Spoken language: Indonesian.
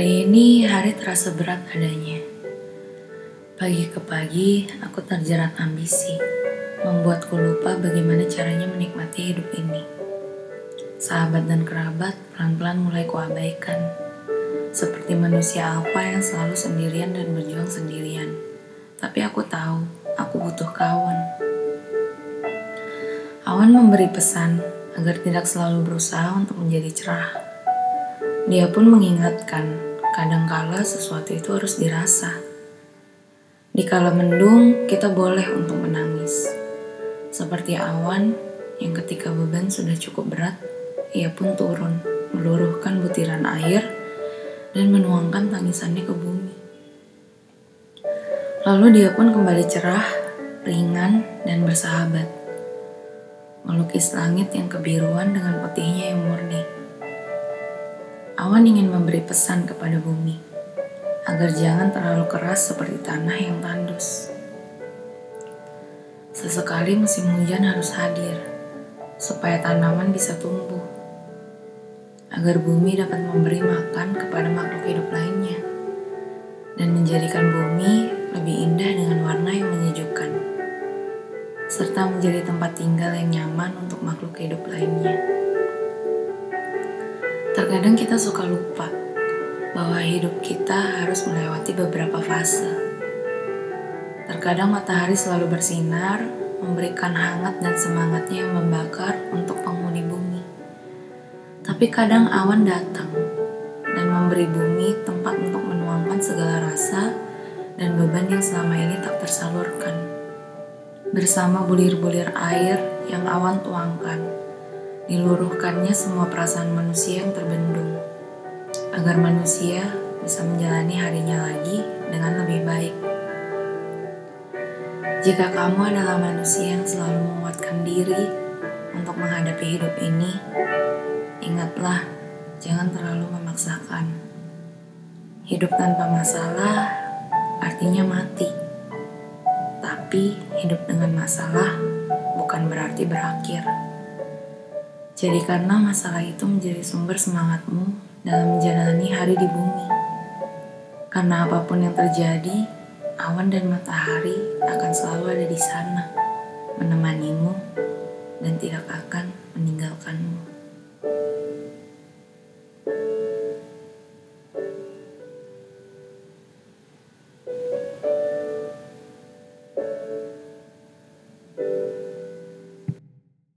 ini hari terasa berat adanya. Pagi ke pagi, aku terjerat ambisi, membuatku lupa bagaimana caranya menikmati hidup ini. Sahabat dan kerabat pelan-pelan mulai kuabaikan, seperti manusia alfa yang selalu sendirian dan berjuang sendirian. Tapi aku tahu, aku butuh kawan. Awan memberi pesan agar tidak selalu berusaha untuk menjadi cerah. Dia pun mengingatkan kadangkala sesuatu itu harus dirasa. Di kala mendung, kita boleh untuk menangis. Seperti awan yang ketika beban sudah cukup berat, ia pun turun, meluruhkan butiran air dan menuangkan tangisannya ke bumi. Lalu dia pun kembali cerah, ringan, dan bersahabat. Melukis langit yang kebiruan dengan putihnya yang murni. Awan ingin memberi pesan kepada bumi agar jangan terlalu keras seperti tanah yang tandus. Sesekali musim hujan harus hadir supaya tanaman bisa tumbuh, agar bumi dapat memberi makan kepada makhluk hidup lainnya dan menjadikan bumi lebih indah dengan warna yang menyejukkan, serta menjadi tempat tinggal yang nyaman untuk makhluk hidup lainnya. Terkadang kita suka lupa bahwa hidup kita harus melewati beberapa fase. Terkadang matahari selalu bersinar, memberikan hangat dan semangatnya yang membakar untuk penghuni bumi. Tapi kadang awan datang dan memberi bumi tempat untuk menuangkan segala rasa dan beban yang selama ini tak tersalurkan. Bersama bulir-bulir air yang awan tuangkan diluruhkannya semua perasaan manusia yang terbendung, agar manusia bisa menjalani harinya lagi dengan lebih baik. Jika kamu adalah manusia yang selalu menguatkan diri untuk menghadapi hidup ini, ingatlah jangan terlalu memaksakan. Hidup tanpa masalah artinya mati, tapi hidup dengan masalah bukan berarti berakhir. Jadikanlah masalah itu menjadi sumber semangatmu dalam menjalani hari di bumi. Karena apa pun yang terjadi, awan dan matahari akan selalu ada di sana, menemanimu dan tidak akan meninggalkanmu.